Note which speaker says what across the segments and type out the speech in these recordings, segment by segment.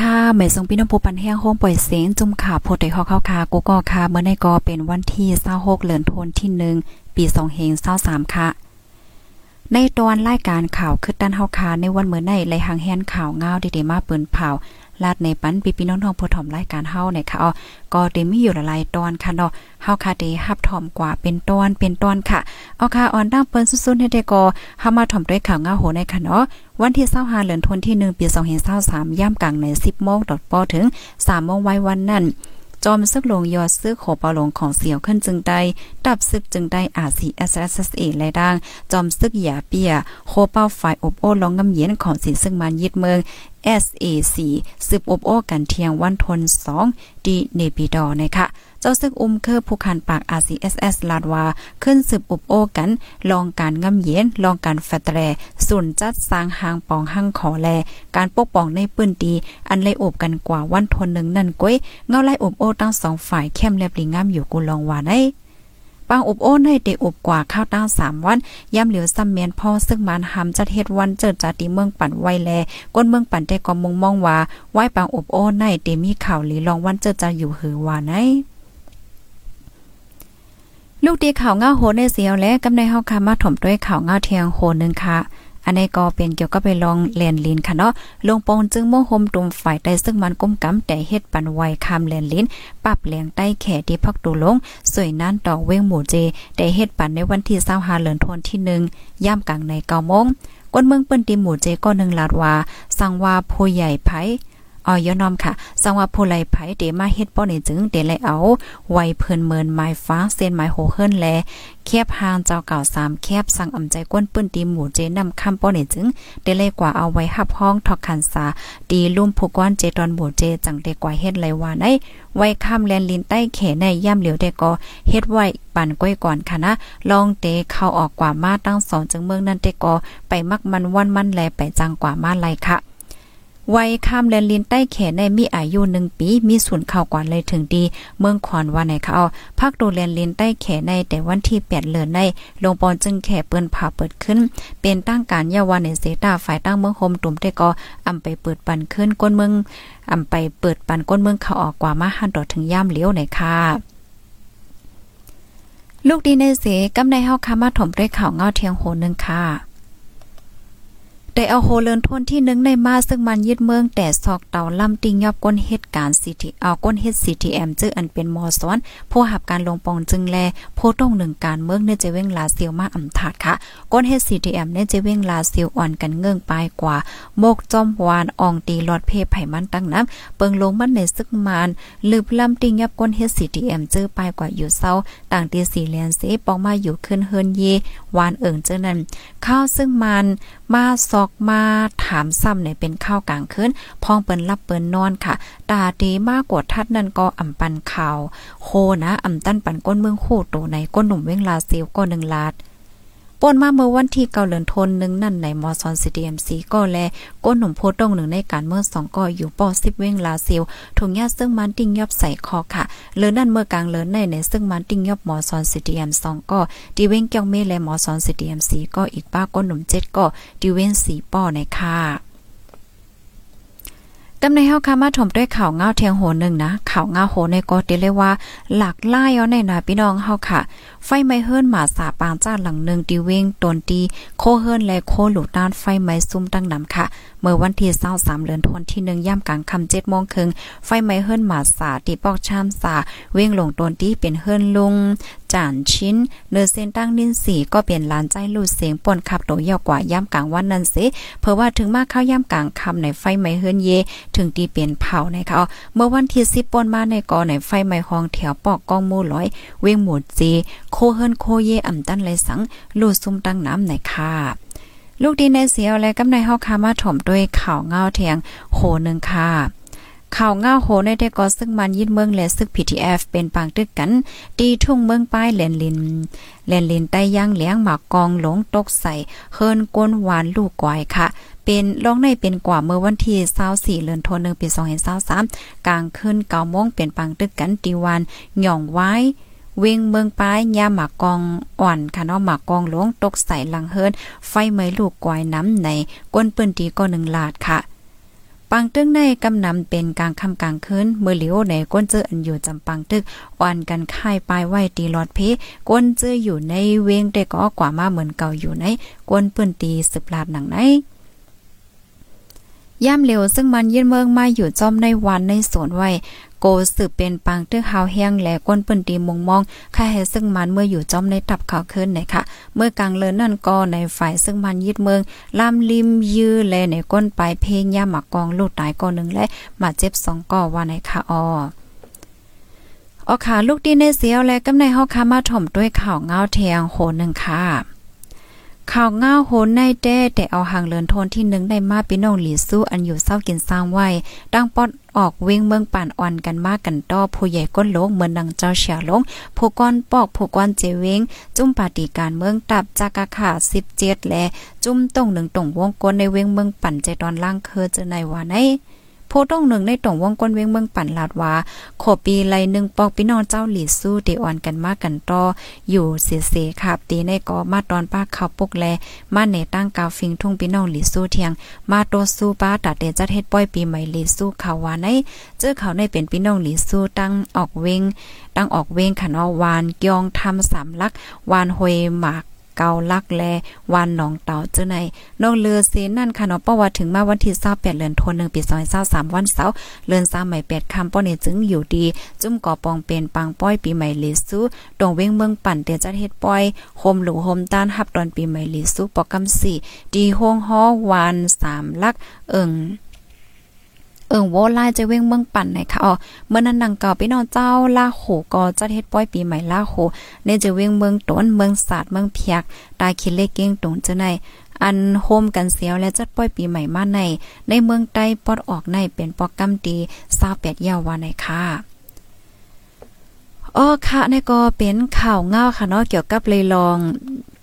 Speaker 1: ไม่ทรงค่ะแม่ทรงพี่น้องผู้ปันแห้งโฮมปล่อยเสียงจุ่มขาโพดได้ข้อเข้าคากูก็คาเมื่อในก็เป็นวันที่26เดือนธันวาคมที่1ปี2เฮง23ค่ะ ในตอนรายการข่าวคือด้านเฮาคาในวันเมื่อในไลหางแฮนข่าวเงาดีๆมาปืนเผา ลาดในปันปีพี่น้องๆผู้ถ่อมรายการเฮาเนี่ยค่ะอ๋อก็ได้มีอยู่หลายตอนค่ะเนาะเฮาค่ะได้รับถ่อมกว่าเป็นตอนเป็นตอนค่ะเอาค่ะออนดังเปิ้นสุดๆให้ได้ก็เฮามาถ่อมด้วยข่าวเงาโหในค่ะเนาะวันที่25เดือนธันวาคมที่1ปี2023ย่ำกลางใน 10โมงดอปอถึง3โมงไว้วันนั้นจอมซึกลงยอดซื้อโขปาลงของเสียวขึ้นจึงได้ดับซึกจึงได้อาซี SSSA และดังจอมซึกหยาเปียโคเป้าฝ่ายอบโอ้ลองงำเย็นของสีซึ่งมันยึดเมือง SAC สืบอบโอ้กันเทียงวันทน2ดีเนปิดอนะคะเจ้าซึกอุ้มเคอผู้คันปาก RCSS ลาดวาขึ้นสืบอบโอ้กัน ลองการงำเย็น ลองการแฟตแรส่วนจัดสร้างหางปองหังขอแล การปกป้องในปื้นดีอันไล่อบกันกว่าวันทนหนึ่งนั่นก้อยเงาไล่อบโอ้ตั้งสองฝ่ายเข้มแลบลิงงามอยู่กูลองว่าได้ ปางอบโอ้ในเดอบกว่าข้าวตั้งสามวันย่ำเหลียวซ้ำเมียนพ่อซึ่งมันหำจัดเฮ็ดวันเจิดจาติเมืองปั่นไวแลก้นเมืองปั่นได้ก็มุงมองว่าไหวปางอบโอ้ในเดมีข่าวหลีลองวันเจิดจาอยู่หือว่าไหนลูกดีข่าวเงาโหในเสียวและกำในเฮาคามาถมด้วยข่าวเงาเทียงโหนึงค่ะ อันนี้ก็เป็นเกี่ยวกับไปลองแลนลินค่ะเนาะลงปองจึงโมโหมตุ่มฝ่ายใต้ซึ่งมันก้มกำแต่เฮ็ดปันไวคำแลนลินปรับแหลงใต้แขที่พักตูลง สวยนั้นดอกเว้งหมู่เจแต่เฮ็ดปันในวันที่25เดือนธันวาคมที่1ย่ำกลางใน9โมงก้นเมืองเปิ้นตีหมู่เจก็1ลาดว่า สั่งว่าผู้ใหญ่ไผ ออยอนอมค่ะสังว่าผู้ไลไผเดมาเฮ็ดป้อนี่จึงเดเลเอา ไว้เพิ่นเมินไม้ฟ้าเส้นไม้โหเฮิรนแลแคบหางเจ้าเก่า3แคบสั่งอำใจก้นปื้นตีหมู่เจนำคำป้อนี่จึงเดเลกว่าเอาไว้หับห้องทอกคันสาดีลุ่มผู้ก้อนเจตอนหมู่เจจังได้กว่าเฮ็ดไหลว่าในไว้ข้ามแลนลินใต้เขในย่ำเหลียวได้ก็เฮ็ดไว้ปั่นก้อยก่อนค่ะนะลองเตเข้าออกกว่ามาตั้งสองจึงเมืองนั้นเตก็ไปมักมันวันมันแลไปจังกว่ามาไลค่ะ วัยข้ามแลนลินใต้แขนในมีอายุหนึ่งปี มีศูนย์ข่าวกว่าเลยถึงดี เมืองขอนว่าไหนเขาพักดูแลนลินใต้แขนในแต่วันที่8เดือนในลงปอนจึงแขเปิ้นผ่าเปิดขึ้น เป็นตั้งการยาวันในเซตาฝ่ายตั้งเมืองโฮมตุ่มได้ก็อำไปเปิดปันขึ้นก้นเมืองอำไปเปิดปันก้นเมืองเขาออกกว่ามาหันดอถึงย่ามเลี้ยวไหนค่ะลูกดีในเสกำในเฮาคามาถมด้วยข่าวเงาเทียงโหนึงค่ะ ได้เอาโฮเลินทนที่หนึ่งในมาซึ่งมันยึดเมืองแต่ซอกเต่าลำติงยอบก้นเหตุการณ์ซีทีเอาก้นเฮ็ด CTM จื้ออันเป็นมอซ้อนผู้หับการลงปองจึงแลโพต้องหนึ่งการเมืองในเจเว้งลาเซียวมาอำถาดค่ะก้นเฮ็ด CTM ในเจเว้งลาเซียวอ่อนกันเงื่องปลายกว่าโมกจอมวานอองตีลอดเพไผมันตั้งน้ำเปิงลงมันในซึกมานลืบลำติงยับก้นเฮ็ด CTM จื้อปลายกว่าอยู่เศร้าต่างตีสีแลนเสปองมาอยู่ขึ้นเฮินเยวานเอิงเจ้านั้นข้าวซึ่งมัน มาซอกมาถามซ้ำเนี่ยเป็นข้าวกลางคืนพ้องเปิ้นรับเปิ้นนอนค่ะ ตาดีมากกว่าทัดนั่นก็อำปันข่าว โคนะอำตั้นปันก้นเมืองคู่ตในก้นหนุ่มเว้งลาซิลก็หนึ่งลาด ป่นมาเมื่อวันที่เกาเหลือนทนหนึ่งนั่นในมอซอนซีดีเอ็มซีก็แลก้นหนุ่มโพตรงหนึ่งในการเมื่อสองก่ออยู่ปอสิบเว้งลาซิลถุงยาซึ่งมันติ้งยอบใส่คอค่ะเลือนั่นเมื่อกลางเลือนในในซึ่งมันติ้งยอบมอซอนซีดีเอ็มสองก็ดีเว้งเกียงเมและมอซอนซีดีเอ็มซีก็อีกป้าก้นหนุ่มเจ็ดก็ดีเว้งสีป้อในค่ะ กำในเฮาค่ะมาถมด้วยข่าวเงาเทียงโหนึงนะข่าวเงาโหในก็ติเลยว่า หลักล่ายเอาในนาพี่น้องเฮาค่ะ ไฟไหม้เฮิรนหมาสาปางจ้าหลังนึงตีเวงตนตีโคเฮิรนและโคหลูด้านไฟไหม้ซุ่มตั้งนำค่ะ เมื่อวันที่23เดือนธันวาคมที่1ย่ำกลางค่ำ7โมงครึ่งไฟไหม้เฮิรนหมาสาตีปอกชามสาเวงลงตนตีเป็นเฮิรนลุง จานชิ้นเนื้อเส้นตั้งนินสีก็เปลี่ยนลานใจลูดเสียงป่นขับโตยาวกว่าย่ำกลางวันนั้นสิเพราะว่าถึงมากเข้าย่ำกลางคำในไฟไหม้เฮิรนเย ถึงตีเปลี่ยนเผานะคะเมื่อวันที่10ป่นมาในกอในไฟไหม้ห้องแถวปอกกองมูร้อย เวงหมูจีโคเฮิรนโคเยอ่ำตันไรสังลูดซุ่มตั้งน้ำในค่ะลูกดีในเสียวและกำในเฮาคามาถมด้วยข่าวเงาเทียงโหนึงค่ะ ข่าวง่าโหในได้ก่อซึ่งมันยิดเมืองและซึก PTF เป็นปางตึกกันตีทุ่งเมืองป้ายแหลนลินแหลนลินใต้ย่างเลี้ยงหมากกองหลงตกใส่เฮิรนก้นหวานลูกกวายค่ะ เป็นร้องในเป็นกว่าเมื่อวันที่24เดือนธันวาคมปี2023กลางคืน9โมงเป็นปังตึกกันตีวันหย่องไว้เวงเมืองป้ายยาหมากกองอ่อนค่ะเนาะหมากกองหลวงตกใส่หลังเฮิรนไฟไหมลูกกวายน้ำในก้นปืนตีก็1ลาดค่ะ ปังตึกในกำนำเป็นกลางค่ำกลางคืนเมื่อเหลียวในก้นเจออันอยู่จำปังตึกวันกันค่ายปลายไหวตีหลอดเพก้นเจออยู่ในเวงแต่ก็กว่ามาเหมือนเก่าอยู่ในก้นปืนตีสืบลาดหนังไหนย่ามเร็วซึ่งมันยื่นเมืองมาอยู่จอมในวันในสวนไว้ โกสืบเป็นปังตึกหาวแห้งและก้นปืนตีมงมองค่าให้ซึ่งมันเมื่ออยู่จอมในตับเขาขึ้นไหนคะเมื่อกลางเลินนั่นก็ในฝ่ายซึ่งมันยึดเมืองลำลิมยื้อแลในก้นปลายเพลงย่าหมักกองลูกตายก่อหนึ่งและมาเจ็บสองก่อว่าในค่ะออออขาลูกดีในเสียวและกำในเฮาคามาถ่อมด้วยข่าวเงาแทงโหนึงค่ะ ข่าวง้าโหนในแด้แต่เอาห่างเลินทนที่หนึ่งได้มาพี่น้องหลีสู้อันอยู่เศร้ากินสร้างไว้ดังปอดออกเวงเมืองป่านอ่อนกันมากกันต่อผู้ใหญ่ก้นโลกเหมือนดังเจ้าเฉียลงผู้ก้อนปอกผู้ก้อนเจเวงจุ่มปาฏิการเมืองตับจากาขา17และจุ่มตรงหนึ่งตรงวงกลในเวงเมืองปั่นใจตอนล่างเคอจะในว่าใน โพต้องหนึ่งในต่งวงก้นเวงเมืองปั่นลาดว่าโคปีไลหนึ่งปอกพี่น้องเจ้าหลีสู้เตอ่อนกันมากกันต่ออยู่เสียเสครับตีในกอมาตอนป้าเขาปุกแลมาเนตั้งกาวฟิงทุ่งพี่น้องหลีสู้เทียง มาโตสู้ป้าตัดเดจัดเฮ็ดป้อยปีใหม่หลีสู้เขาวว่าในเจอเขาในเป็นพี่น้องหลีสู้ตั้งออกเวงตั้งออกเวงขันอวานกยองทำสามลักวานหวยหมาก เกาลักแลวันหนองเต่าเจ้าในนองเรือเซนนั่นค่ะเนาะป้อว่าถึงมาวันที่28เดือนธันวาคมปี2023วันเสาร์เลือน3ใหม่8ค่ำป้อนี่จึงอยู่ดี จุ่มก่อปองเป็นปังป้อยปีใหม่ลิซูตรงเว้งเมืองปั่นเตียจัดเฮ็ดป้อยโฮมหลูโฮมต้านฮับตอนปีใหม่ลิซูปอกกำ4ดีห้องฮ้อวาน3ลักเอิง เอิงโวไลายจะเว้งเมืองปั่นไหนค่ะอ๋อเมื่อนั้นนังเก่าพี่น้องเจ้าล่าโหก็จะเฮ็ดป้อยปีใหม่ล่าโหในจะเว้งเมืองต้นเมืองศาสตร์เมืองเพียกตายคิดเลขเก้งตรงจะในอันโฮมกันเสียวและจัดป้อยปีใหม่มาใน ในเมืองใต้ปอดออกในเป็นปอกกำตี28ยาววันไหนค่ะอ๋อค่ะนี่ก็เป็นข่าวเงาค่ะเนาะเกี่ยวกับเลยลอง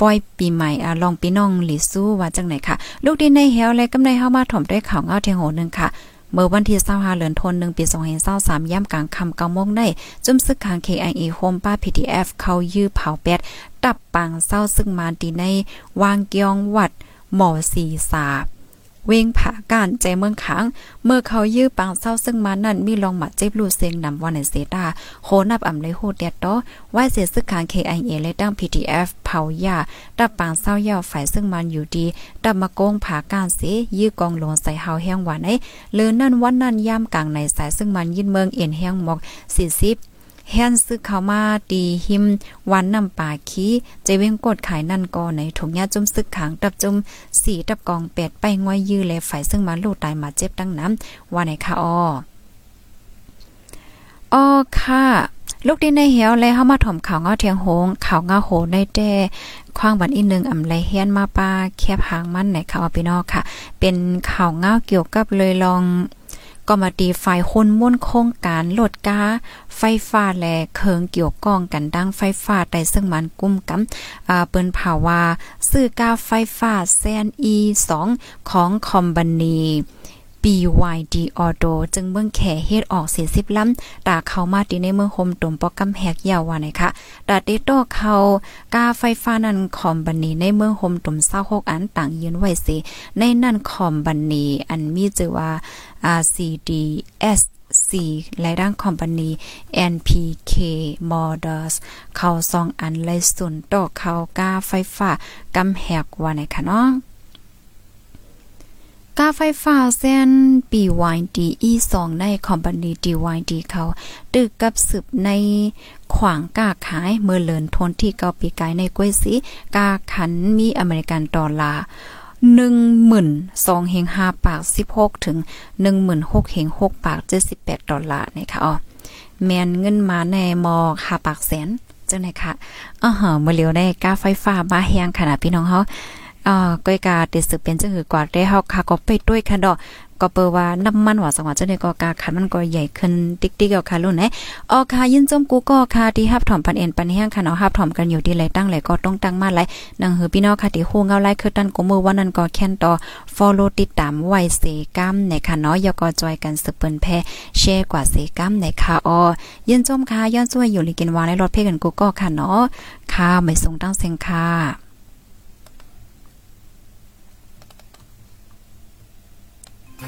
Speaker 1: ป้อยปีใหม่อ่าลองปีน้องหลีสู้ว่าจังไหนค่ะ ลูกดินในเฮวและกำในเฮามาถ่อมด้วยข่าวเงาเทียงโหนึงค่ะ เมื่อวันที่25เดือนธันวาคมปี2023ย่ำกลางค่ำ9โมงได้ จุ่มซึกขัง KIA โฮมป้า PDF เขายื้อเผาแปดตับปังเศร้าซึ่งมาดีในวางเกียงวัดหมอสีสาบ เวงผาการใจเมืองขังเมื่อเขายื้อปังเศร้าซึ่งมานั่นมีลองหมัดเจ็บลูเซงนำวันในเซตาโคนับอ่ำเลยโหดเดียดต่อไว้เสียซึกขาง KIA เลยตั้ง PTF เผายาดับปังเศร้าเย่าฝ่ายซึ่งมันอยู่ดี ดับมาโกงผาการเสยื้อกองหลวงใส่เฮาแห้งหวานไอ้เลือนั่นวันนั้นย่ามกลางในสายซึ่งมันยินเมืองเอ็นแห้งหมอก40 แฮนซึกเขามาตีหิมวันนำป่าขี้ใจเว้งกดขายนั่นก็ในถุงยาจุ่มซึกขังตับจุ่มสีตับกองแปดไปงอยยื้อแลฝ่ายซึ่งมาลูกตายมาเจ็บตั้งน้ำว่าไหนคะอ้ออ้อค่ะลูกดินในเหียวเลยเฮามาถ่อมข่าวเงาเทียงโหงข่าวเงาโหในแต้ควางบันอีนึงอำไลเฮียนมาป้าแคบหางมันไหนค่ะพี่น้องค่ะ เป็นข่าวเงาเกี่ยวกับเลยลอง ก็มาตีฝ่ายคนม่วนโครงการลดกาไฟฟ้าแลเคิงเกี่ยวก้องกันดังไฟฟ้าได้ซึ่งมันกุ้มกำอ่าเปิ้นภาวาซื้อกาไฟฟ้าแซนอี2ของคอมบันี BYD Auto จึงเมืองแขเฮ็ดออก40ล้ำตาเข้ามาที่ในเมืองโฮมตุ่มปอกกำแหกยาวว่าไหนคะตาเตโตเขากาไฟฟ้านันคอมบันนีในเมืองโฮมตุ่ม26อันต่างยืนไว้สิในนั้นคอมบันนีอันมีชื่อว่า RCDS C และด้านคอมพานี NPK Motors เขาซองอันไลสุนต่อเขากาไฟฟ้ากำแหกว่าไหนคะน้อง กาไฟฟ้าเส้น BYD E2 ในคอมพานี DYD เขาตึกกับสืบในขวางกาขายเมื่อเลินทนที่เกาปีกายในกล้วยสีกาขันมีอเมริกันดอลลาร์หนึ่งหมื่นสองเฮงห้าปากสิบหกถึงหนึ่งหมื่นหกเฮงหกปากเจ็ดสิบแปดดอลลาร์นะคะอ๋อแมนเงินมาในมอห้าปากแสนจังไหนคะอ๋อเหเมื่อเลียวได้ก้าไฟฟ้ามาแหงขนาดพี่น้องเขา อ่าก้อยกาติดสืบเป็นจังหือกว่าได้เฮาค่ะก็ไปด้วยค่ะดอกก็เปิว่าน้ำมันว่าสังว่าจะได้ก็กาคันมันก็ใหญ่ขึ้นติ๊กๆเอาค่ะรุ่นไหนออค่ะยินจมกูก็ค่ะที่ฮับถอมปันเอ็นปันแห้งค่ะเนาะฮับถอมกันอยู่ที่ไรตั้งไหลก็ต้องตั้งมาไหลนังหือพี่น้องค่ะที่ฮู้เงาไล่คือตันกูมือวันนั้นก็แค่นต่อ follow ติดตามไว้เสกัมในค่ะเนาะยก็จอยกันสืบเปิ้นแพแชร์กว่าเสกัมในค่ะออยินจมค่ะย้อนช่วยอยู่ลิกินวาในรถเพ่กันกูก็ค่ะเนาะค่ะไม่ส่งตั้งเซงค่ะ
Speaker 2: จั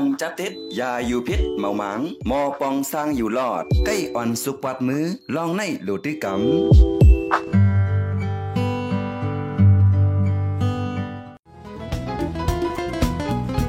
Speaker 2: งจับติดยาอยู่พิษเมาหมางมอปองสร้างอยู่รอด ใกล้อ่อนสุกปัดมือลองในหลุดดึกกำ